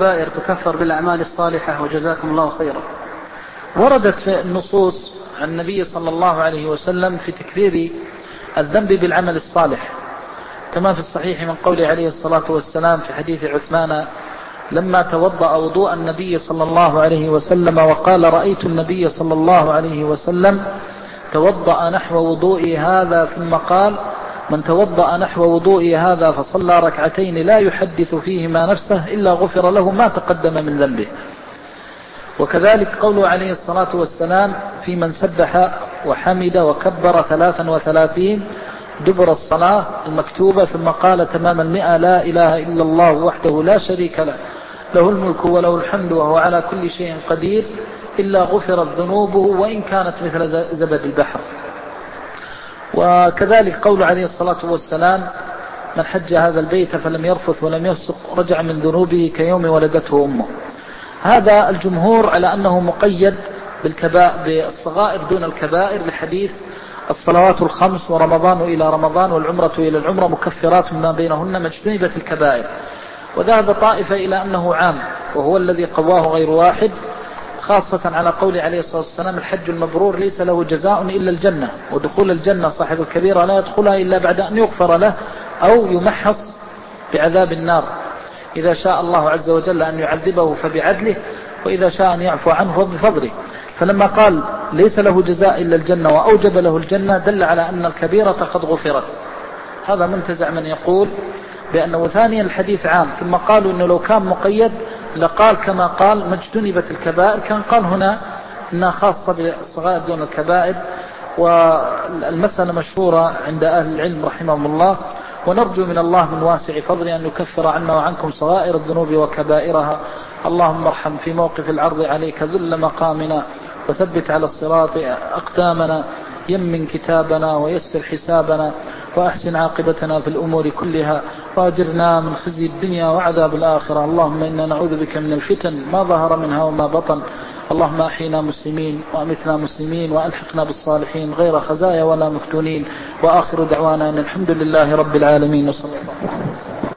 الكبائر تكفر بالأعمال الصالحة وجزاكم الله خيرا. وردت في النصوص عن النبي صلى الله عليه وسلم في تكفير الذنب بالعمل الصالح. كما في الصحيح من قوله عليه الصلاة والسلام في حديث عثمان لما توضأ وضوء النبي صلى الله عليه وسلم وقال رأيت النبي صلى الله عليه وسلم توضأ نحو وضوئي هذا ثم قال من توضأ نحو وضوئي هذا فصلى ركعتين لا يحدث فيهما نفسه إلا غفر له ما تقدم من ذنبه. وكذلك قوله عليه الصلاة والسلام في من سبح وحمد وكبر ثلاثا وثلاثين دبر الصلاة المكتوبة ثم قال تمام المئة لا إله إلا الله وحده لا شريك له. له الملك وله الحمد وهو على كل شيء قدير إلا غفرت ذنوبه وإن كانت مثل زبد البحر. وكذلك قول عليه الصلاة والسلام من حج هذا البيت فلم يرفث ولم يفسق رجع من ذنوبه كيوم ولدته أمه. هذا الجمهور على أنه مقيد بالصغائر دون الكبائر لحديث الصلوات الخمس ورمضان إلى رمضان والعمرة إلى العمرة مكفرات ما بينهن مجتنبة الكبائر. وذهب طائفة إلى أنه عام وهو الذي قواه غير واحد خاصة على قول عليه الصلاة والسلام الحج المبرور ليس له جزاء إلا الجنة ودخول الجنة صاحب الكبيرة لا يدخلها إلا بعد أن يغفر له أو يمحص بعذاب النار. إذا شاء الله عز وجل أن يعذبه فبعدله وإذا شاء أن يعفو عنه فبفضله. فلما قال ليس له جزاء إلا الجنة وأوجب له الجنة دل على أن الكبيرة قد غفرت. هذا منتزع من يقول بأنه ثانيا الحديث عام ثم قالوا أنه لو كان مقيد لقال كما قال ما اجتنبت الكبائر كان قال هنا إنها خاصة بالصغائر دون الكبائر والمسألة مشهورة عند أهل العلم رحمهم الله ونرجو من الله من واسع فضله أن يكفر عنا وعنكم صغائر الذنوب وكبائرها. اللهم ارحم في موقف العرض عليك ذل مقامنا وثبت على الصراط أقدامنا يمن كتابنا ويسر حسابنا. وأحسن عاقبتنا في الأمور كلها وأجرنا من خزي الدنيا وعذاب الآخرة. اللهم إنا نعوذ بك من الفتن ما ظهر منها وما بطن. اللهم أحينا مسلمين وأمتنا مسلمين وألحقنا بالصالحين غير خزايا ولا مفتونين. وآخر دعوانا أن الحمد لله رب العالمين. وصلى الله عليه وسلم.